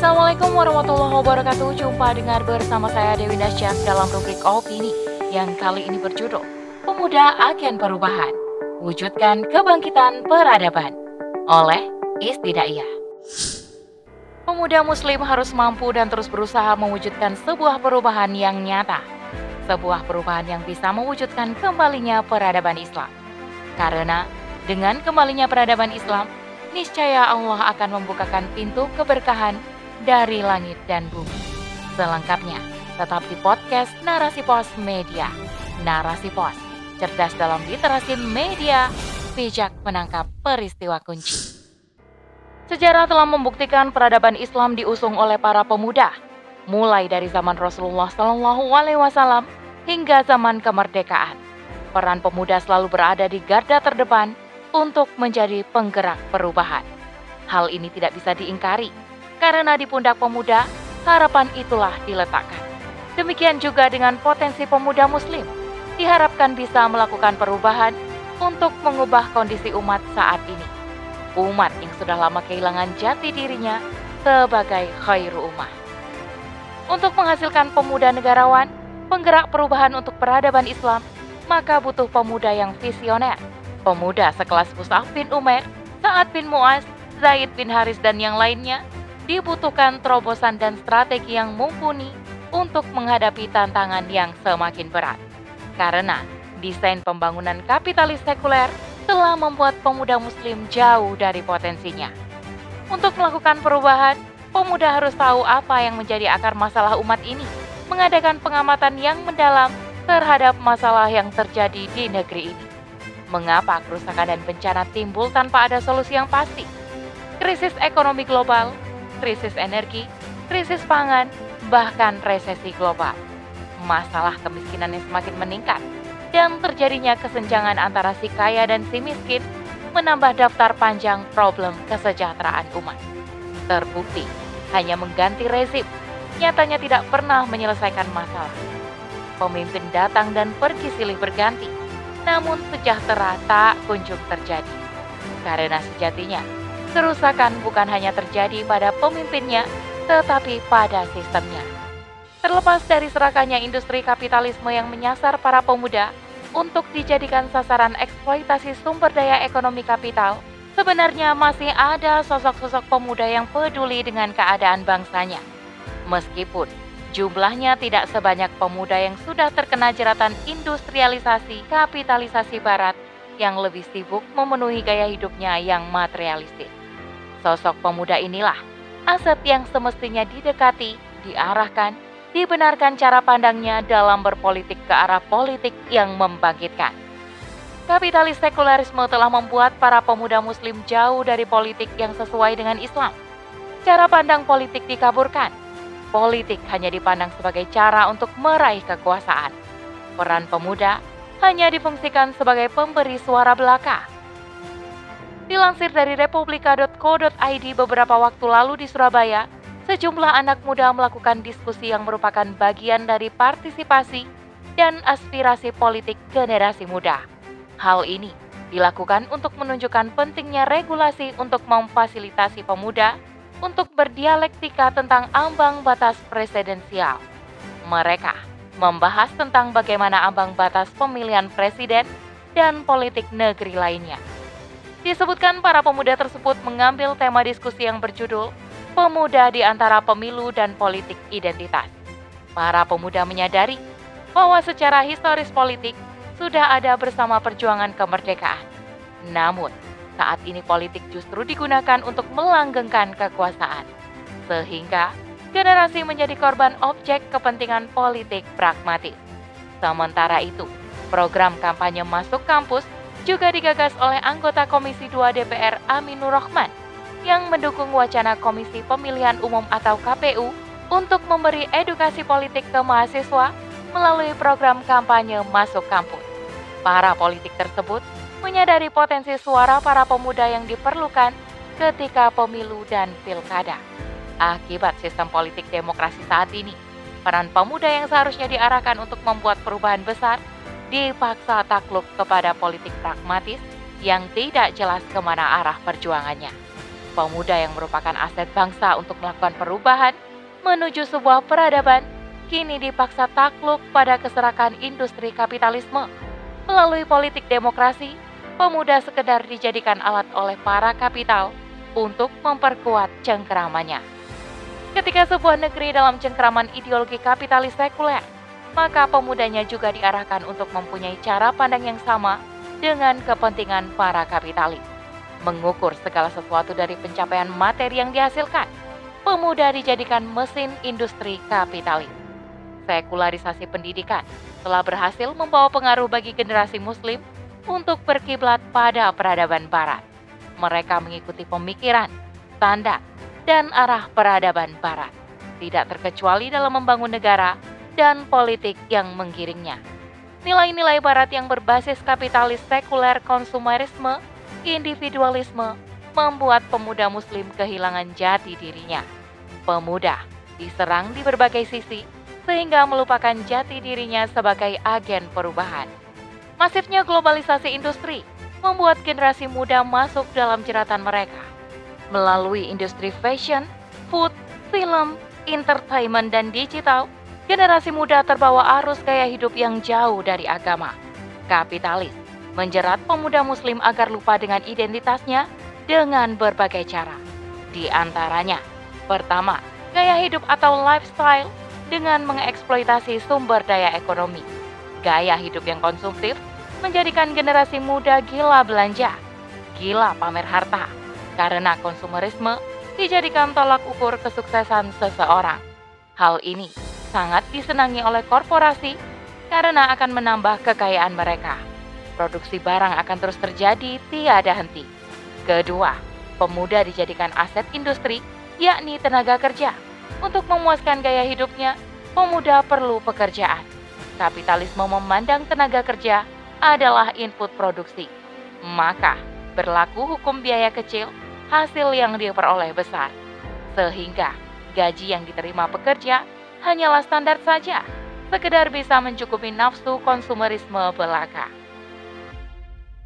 Assalamualaikum warahmatullahi wabarakatuh. Jumpa dengar bersama saya Dewi Nasyaf dalam rubrik Opini yang kali ini berjudul Pemuda Agen Perubahan. Wujudkan Kebangkitan Peradaban oleh Istidaiyah. Pemuda muslim harus mampu dan terus berusaha mewujudkan sebuah perubahan yang nyata. Sebuah perubahan yang bisa mewujudkan kembalinya peradaban Islam. Karena dengan kembalinya peradaban Islam, niscaya Allah akan membukakan pintu keberkahan dari langit dan bumi. Selengkapnya, tetap di podcast Narasi Pos Media. Narasi Pos, cerdas dalam literasi media, bijak menangkap peristiwa kunci. Sejarah telah membuktikan peradaban Islam diusung oleh para pemuda, mulai dari zaman Rasulullah Shallallahu Alaihi Wasallam hingga zaman kemerdekaan. Peran pemuda selalu berada di garda terdepan untuk menjadi penggerak perubahan. Hal ini tidak bisa diingkari karena di pundak pemuda, harapan itulah diletakkan. Demikian juga dengan potensi pemuda muslim, diharapkan bisa melakukan perubahan untuk mengubah kondisi umat saat ini. Umat yang sudah lama kehilangan jati dirinya sebagai khairu umat. Untuk menghasilkan pemuda negarawan, penggerak perubahan untuk peradaban Islam, maka butuh pemuda yang visioner. Pemuda sekelas Mus'ab bin Umar, Sa'ad bin Mu'az, Zaid bin Haris dan yang lainnya dibutuhkan terobosan dan strategi yang mumpuni untuk menghadapi tantangan yang semakin berat. Karena desain pembangunan kapitalis sekuler telah membuat pemuda muslim jauh dari potensinya. Untuk melakukan perubahan, pemuda harus tahu apa yang menjadi akar masalah umat ini, mengadakan pengamatan yang mendalam terhadap masalah yang terjadi di negeri ini. Mengapa kerusakan dan bencana timbul tanpa ada solusi yang pasti? Krisis ekonomi global krisis energi, krisis pangan, bahkan resesi global. Masalah kemiskinan yang semakin meningkat dan terjadinya kesenjangan antara si kaya dan si miskin menambah daftar panjang problem kesejahteraan umat. Terbukti, hanya mengganti rezim nyatanya tidak pernah menyelesaikan masalah. Pemimpin datang dan pergi silih berganti, namun sejahtera tak kunjung terjadi. Karena sejatinya, kerusakan bukan hanya terjadi pada pemimpinnya, tetapi pada sistemnya. Terlepas dari serakannya industri kapitalisme yang menyasar para pemuda untuk dijadikan sasaran eksploitasi sumber daya ekonomi kapital, sebenarnya masih ada sosok-sosok pemuda yang peduli dengan keadaan bangsanya. Meskipun jumlahnya tidak sebanyak pemuda yang sudah terkena jeratan industrialisasi kapitalisasi barat yang lebih sibuk memenuhi gaya hidupnya yang materialistis. Sosok pemuda inilah aset yang semestinya didekati, diarahkan, dibenarkan cara pandangnya dalam berpolitik ke arah politik yang membangkitkan. Kapitalis sekularisme telah membuat para pemuda muslim jauh dari politik yang sesuai dengan Islam. Cara pandang politik dikaburkan. Politik hanya dipandang sebagai cara untuk meraih kekuasaan. Peran pemuda hanya difungsikan sebagai pemberi suara belaka Dilansir dari republika.co.id beberapa waktu lalu di Surabaya, sejumlah anak muda melakukan diskusi yang merupakan bagian dari partisipasi dan aspirasi politik generasi muda. Hal ini dilakukan untuk menunjukkan pentingnya regulasi untuk memfasilitasi pemuda untuk berdialektika tentang ambang batas presidensial. Mereka membahas tentang bagaimana ambang batas pemilihan presiden dan politik negeri lainnya Disebutkan para pemuda tersebut mengambil tema diskusi yang berjudul Pemuda di antara pemilu dan politik identitas. Para pemuda menyadari bahwa secara historis politik sudah ada bersama perjuangan kemerdekaan. Namun, saat ini politik justru digunakan untuk melanggengkan kekuasaan. Sehingga generasi menjadi korban objek kepentingan politik pragmatis. Sementara itu, program kampanye masuk kampus juga digagas oleh anggota Komisi 2 DPR Aminur Rahman yang mendukung wacana Komisi Pemilihan Umum atau KPU untuk memberi edukasi politik ke mahasiswa melalui program kampanye Masuk Kampus. Para politik tersebut menyadari potensi suara para pemuda yang diperlukan ketika pemilu dan pilkada. Akibat sistem politik demokrasi saat ini, peran pemuda yang seharusnya diarahkan untuk membuat perubahan besar dipaksa takluk kepada politik pragmatis yang tidak jelas ke mana arah perjuangannya. pemuda yang merupakan aset bangsa untuk melakukan perubahan menuju sebuah peradaban kini dipaksa takluk pada keserakan industri kapitalisme. Melalui politik demokrasi, pemuda sekedar dijadikan alat oleh para kapital untuk memperkuat cengkeramannya. Ketika sebuah negeri dalam cengkeraman ideologi kapitalis sekuler, maka pemudanya juga diarahkan untuk mempunyai cara pandang yang sama dengan kepentingan para kapitalis. Mengukur segala sesuatu dari pencapaian materi yang dihasilkan, pemuda dijadikan mesin industri kapitalis. Sekularisasi pendidikan telah berhasil membawa pengaruh bagi generasi muslim untuk berkiblat pada peradaban barat. Mereka mengikuti pemikiran, tanda, dan arah peradaban barat, tidak terkecuali dalam membangun negara dan politik yang menggiringnya. Nilai-nilai barat yang berbasis kapitalis sekuler konsumerisme, individualisme, membuat pemuda muslim kehilangan jati dirinya. Pemuda diserang di berbagai sisi sehingga melupakan jati dirinya sebagai agen perubahan. Masifnya globalisasi industri membuat generasi muda masuk dalam jeratan mereka. Melalui industri fashion, food, film, entertainment, dan digital, generasi muda terbawa arus gaya hidup yang jauh dari agama. Kapitalis menjerat pemuda muslim agar lupa dengan identitasnya dengan berbagai cara. Di antaranya, pertama, gaya hidup atau lifestyle dengan mengeksploitasi sumber daya ekonomi. Gaya hidup yang konsumtif menjadikan generasi muda gila belanja, gila pamer harta, karena konsumerisme dijadikan tolak ukur kesuksesan seseorang. Hal ini sangat disenangi oleh korporasi karena akan menambah kekayaan mereka. Produksi barang akan terus terjadi tiada henti. Kedua, pemuda dijadikan aset industri, yakni tenaga kerja. Untuk memuaskan gaya hidupnya, pemuda perlu pekerjaan. Kapitalisme memandang tenaga kerja adalah input produksi. Maka, berlaku hukum biaya kecil, hasil yang diperoleh besar. Sehingga, gaji yang diterima pekerja hanyalah standar saja, sekedar bisa mencukupi nafsu konsumerisme belaka.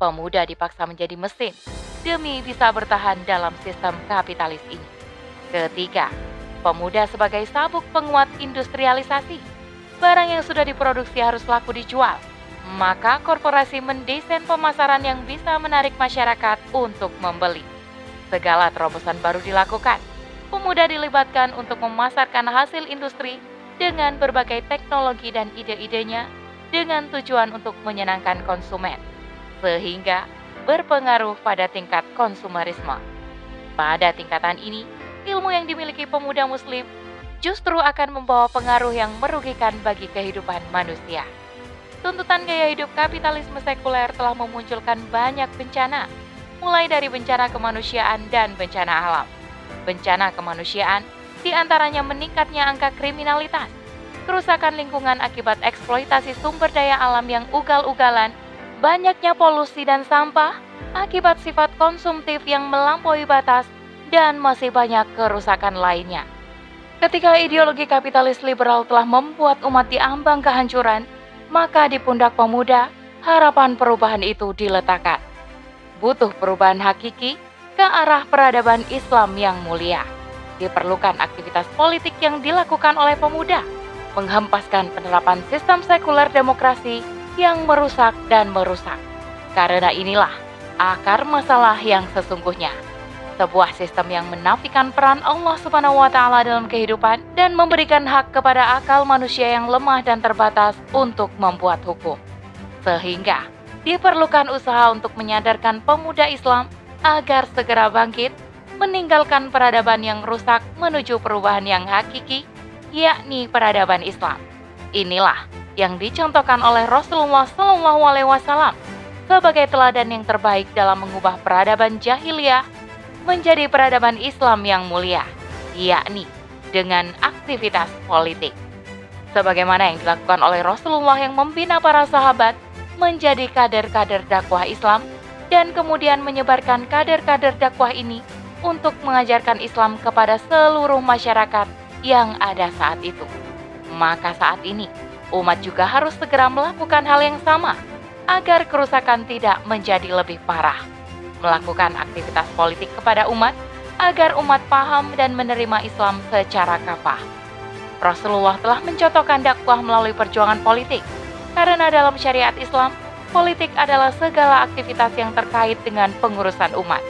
Pemuda dipaksa menjadi mesin demi bisa bertahan dalam sistem kapitalis ini. Ketiga, pemuda sebagai sabuk penguat industrialisasi. Barang yang sudah diproduksi harus laku dijual. Maka korporasi mendesain pemasaran yang bisa menarik masyarakat untuk membeli. Segala terobosan baru dilakukan pemuda dilibatkan untuk memasarkan hasil industri dengan berbagai teknologi dan ide-idenya dengan tujuan untuk menyenangkan konsumen, sehingga berpengaruh pada tingkat konsumerisme. Pada tingkatan ini, ilmu yang dimiliki pemuda muslim justru akan membawa pengaruh yang merugikan bagi kehidupan manusia. Tuntutan gaya hidup kapitalisme sekuler telah memunculkan banyak bencana, mulai dari bencana kemanusiaan dan bencana alam bencana kemanusiaan, di antaranya meningkatnya angka kriminalitas, kerusakan lingkungan akibat eksploitasi sumber daya alam yang ugal-ugalan, banyaknya polusi dan sampah, akibat sifat konsumtif yang melampaui batas, dan masih banyak kerusakan lainnya. Ketika ideologi kapitalis liberal telah membuat umat diambang kehancuran, maka di pundak pemuda, harapan perubahan itu diletakkan. Butuh perubahan hakiki ke arah peradaban Islam yang mulia. Diperlukan aktivitas politik yang dilakukan oleh pemuda, menghempaskan penerapan sistem sekuler demokrasi yang merusak dan merusak. Karena inilah akar masalah yang sesungguhnya. Sebuah sistem yang menafikan peran Allah Subhanahu wa taala dalam kehidupan dan memberikan hak kepada akal manusia yang lemah dan terbatas untuk membuat hukum. Sehingga diperlukan usaha untuk menyadarkan pemuda Islam agar segera bangkit, meninggalkan peradaban yang rusak menuju perubahan yang hakiki, yakni peradaban Islam. Inilah yang dicontohkan oleh Rasulullah SAW sebagai teladan yang terbaik dalam mengubah peradaban jahiliyah menjadi peradaban Islam yang mulia, yakni dengan aktivitas politik. Sebagaimana yang dilakukan oleh Rasulullah yang membina para sahabat menjadi kader-kader dakwah Islam dan kemudian menyebarkan kader-kader dakwah ini untuk mengajarkan Islam kepada seluruh masyarakat yang ada saat itu. Maka saat ini, umat juga harus segera melakukan hal yang sama agar kerusakan tidak menjadi lebih parah. Melakukan aktivitas politik kepada umat agar umat paham dan menerima Islam secara kafah. Rasulullah telah mencontohkan dakwah melalui perjuangan politik, karena dalam syariat Islam, politik adalah segala aktivitas yang terkait dengan pengurusan umat,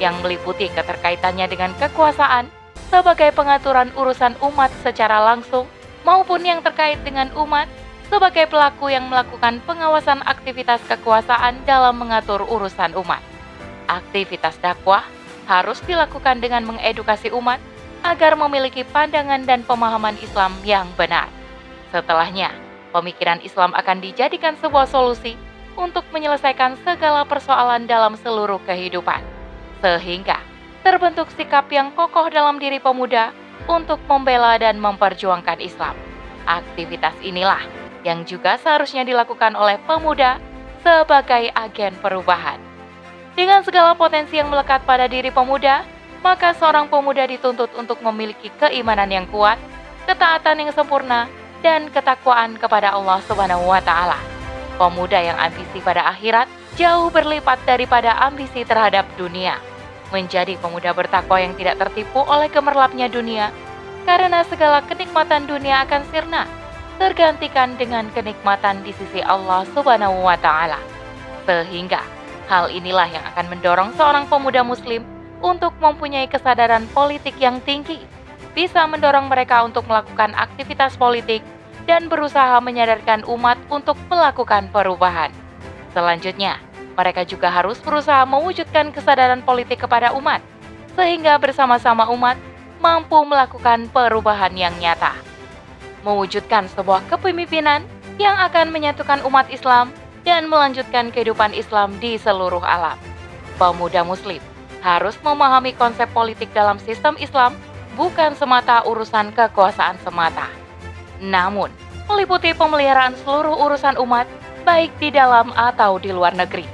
yang meliputi keterkaitannya dengan kekuasaan sebagai pengaturan urusan umat secara langsung, maupun yang terkait dengan umat sebagai pelaku yang melakukan pengawasan aktivitas kekuasaan dalam mengatur urusan umat. Aktivitas dakwah harus dilakukan dengan mengedukasi umat agar memiliki pandangan dan pemahaman Islam yang benar. Setelahnya, pemikiran Islam akan dijadikan sebuah solusi untuk menyelesaikan segala persoalan dalam seluruh kehidupan, sehingga terbentuk sikap yang kokoh dalam diri pemuda untuk membela dan memperjuangkan Islam. Aktivitas inilah yang juga seharusnya dilakukan oleh pemuda sebagai agen perubahan. Dengan segala potensi yang melekat pada diri pemuda, maka seorang pemuda dituntut untuk memiliki keimanan yang kuat, ketaatan yang sempurna, dan ketakwaan kepada Allah Subhanahu wa taala. Pemuda yang ambisi pada akhirat jauh berlipat daripada ambisi terhadap dunia. Menjadi pemuda bertakwa yang tidak tertipu oleh gemerlapnya dunia, karena segala kenikmatan dunia akan sirna, tergantikan dengan kenikmatan di sisi Allah Subhanahu wa taala. Sehingga Hal inilah yang akan mendorong seorang pemuda Muslim untuk mempunyai kesadaran politik yang tinggi, bisa mendorong mereka untuk melakukan aktivitas politik dan berusaha menyadarkan umat untuk melakukan perubahan. Selanjutnya, mereka juga harus berusaha mewujudkan kesadaran politik kepada umat, sehingga bersama-sama umat mampu melakukan perubahan yang nyata. Mewujudkan sebuah kepemimpinan yang akan menyatukan umat Islam dan melanjutkan kehidupan Islam di seluruh alam. Pemuda Muslim harus memahami konsep politik dalam sistem Islam bukan semata urusan kekuasaan semata, namun meliputi pemeliharaan seluruh urusan umat, baik di dalam atau di luar negeri.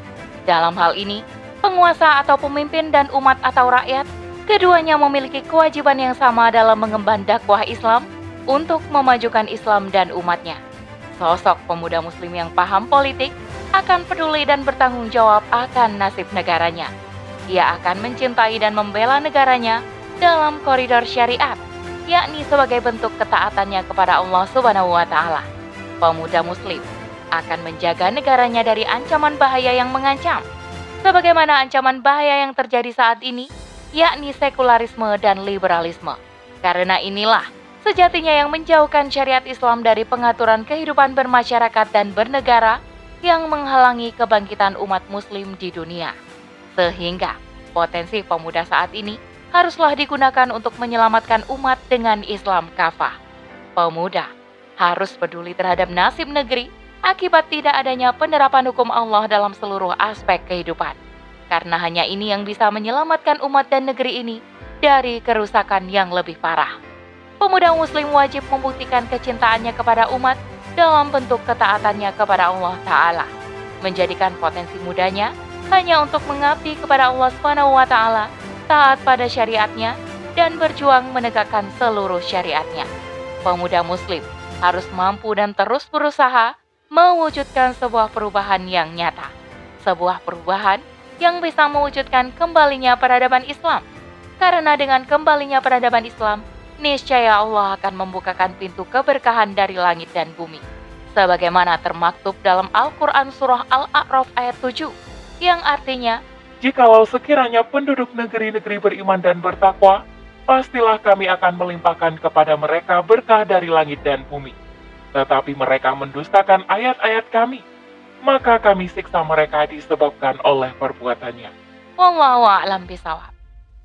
Dalam hal ini, penguasa atau pemimpin dan umat atau rakyat, keduanya memiliki kewajiban yang sama dalam mengemban dakwah Islam untuk memajukan Islam dan umatnya. Sosok pemuda muslim yang paham politik akan peduli dan bertanggung jawab akan nasib negaranya. Ia akan mencintai dan membela negaranya dalam koridor syariat, yakni sebagai bentuk ketaatannya kepada Allah Subhanahu wa taala. Pemuda muslim akan menjaga negaranya dari ancaman bahaya yang mengancam. Sebagaimana ancaman bahaya yang terjadi saat ini, yakni sekularisme dan liberalisme. Karena inilah Sejatinya yang menjauhkan syariat Islam dari pengaturan kehidupan bermasyarakat dan bernegara yang menghalangi kebangkitan umat muslim di dunia. Sehingga potensi pemuda saat ini haruslah digunakan untuk menyelamatkan umat dengan Islam kafah. Pemuda harus peduli terhadap nasib negeri akibat tidak adanya penerapan hukum Allah dalam seluruh aspek kehidupan. Karena hanya ini yang bisa menyelamatkan umat dan negeri ini dari kerusakan yang lebih parah pemuda muslim wajib membuktikan kecintaannya kepada umat dalam bentuk ketaatannya kepada Allah Ta'ala. Menjadikan potensi mudanya hanya untuk mengabdi kepada Allah Ta'ala, taat pada syariatnya, dan berjuang menegakkan seluruh syariatnya. Pemuda muslim harus mampu dan terus berusaha mewujudkan sebuah perubahan yang nyata. Sebuah perubahan yang bisa mewujudkan kembalinya peradaban Islam. Karena dengan kembalinya peradaban Islam, niscaya Allah akan membukakan pintu keberkahan dari langit dan bumi. Sebagaimana termaktub dalam Al-Quran Surah Al-A'raf ayat 7, yang artinya, Jikalau sekiranya penduduk negeri-negeri beriman dan bertakwa, pastilah kami akan melimpahkan kepada mereka berkah dari langit dan bumi. Tetapi mereka mendustakan ayat-ayat kami, maka kami siksa mereka disebabkan oleh perbuatannya. Wallahu a'lam bisawab.